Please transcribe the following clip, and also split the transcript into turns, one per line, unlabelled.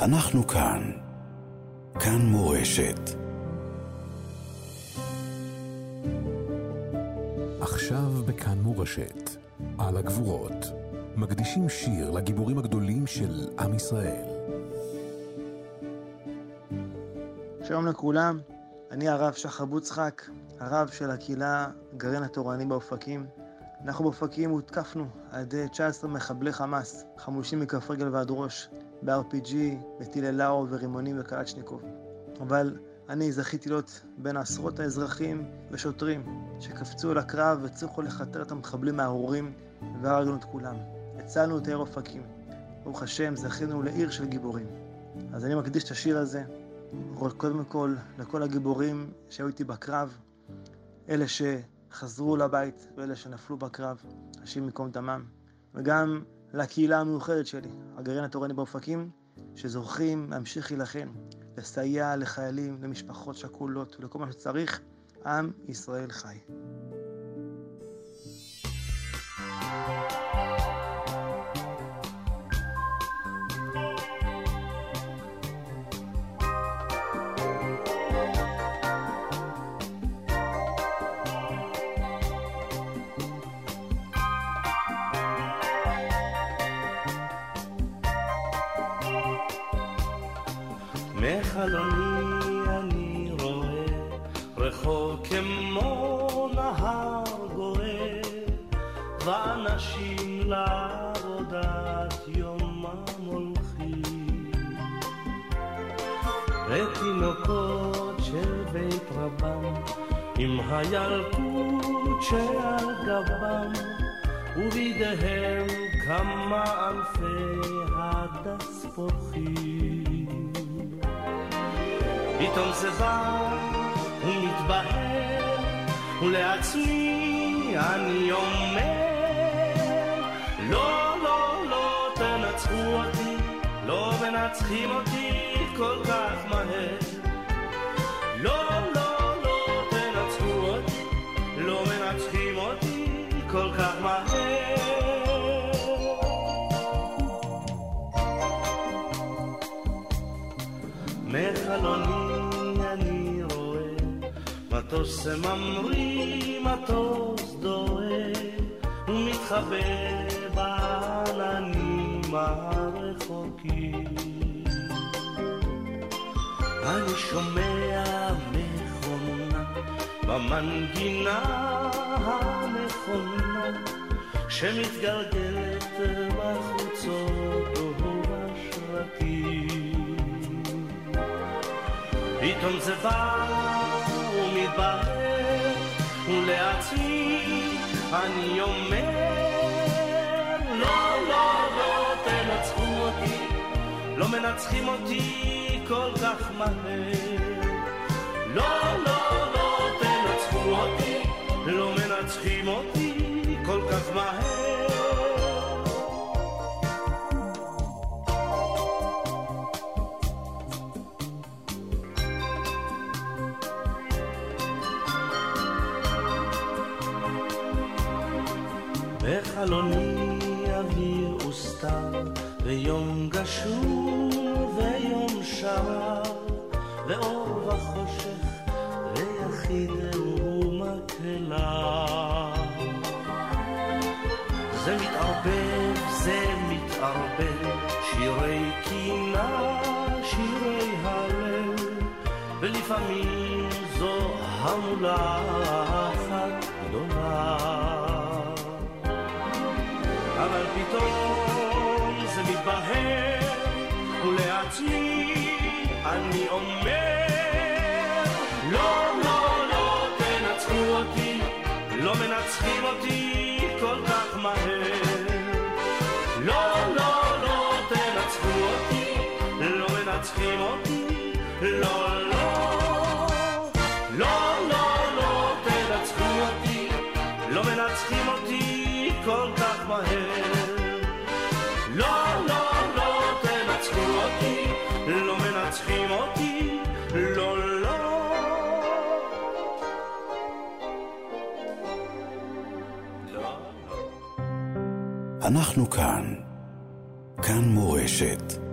אנחנו כאן. כאן מורשת. עכשיו בכאן מורשת, על הגבורות, מקדישים שיר לגיבורים הגדולים של עם ישראל.
שלום לכולם, אני הרב שחר בוצחק, הרב של הקהילה גרעין התורני באופקים. אנחנו באופקים הותקפנו על ידי 19 מחבלי חמאס, חמושים מכף רגל ועד ראש, ב-RPG, בטילי לאו ורימונים וקלצ'ניקוב. אבל אני זכיתי להיות בין עשרות האזרחים ושוטרים שקפצו לקרב והצליחו לכתר את המחבלים הארורים והרגנו את כולם. הצלנו את העיר אופקים. ברוך השם, זכינו לעיר של גיבורים. אז אני מקדיש את השיר הזה, קודם כל לכל הגיבורים שהיו איתי בקרב, אלה שחזרו לבית ואלה שנפלו בקרב, השם ייקום דמם, וגם לקהילה המיוחדת שלי, הגרעין התורני באופקים, שזוכים להמשיך להילחם, לסייע לחיילים, למשפחות שכולות ולכל מה שצריך, עם ישראל חי.
מחלוני אני רואה רחוב כמו נהר גואה ואנשים לעבודת יומם הולכים. ותינוקות של בית רבם עם הילקוט שעל גבם ובידיהם כמה אלפי הדס פורחים פתאום זה בא ומתבהר, ולעצמי אני אומר, לא, לא, לא תנצחו אותי, לא מנצחים אותי כל כך מהר. לא, לא, לא תנצחו אותי, לא מנצחים אותי כל כך מהר. מחלוני אני רואה מטוס ממריא, מטוס דוהה ומתחבא בעננים הרחוקים. אני שומע מכונה במנגינה הנכונה שמתגלגלת בחוצות ובשרתים. פתאום זה בא ומתבהר, ולעצמי אני אומר, לא, לא, לא תנצחו אותי, לא מנצחים אותי כל כך מהר. לא, לא, לא תנצחו אותי, לא מנצחים אותי כל כך מהר. בחלוני אוויר וסתר, ויום גשור ויום שרר, ואור וחושך, ויחיד ומקהלה. זה מתערבב, זה מתערבב, שירי קינה, שירי הלב, ולפעמים זו המולה מתבהר, ולעצמי אני אומר, מנצחים אותי, לא, לא.
אנחנו כאן. כאן מורשת.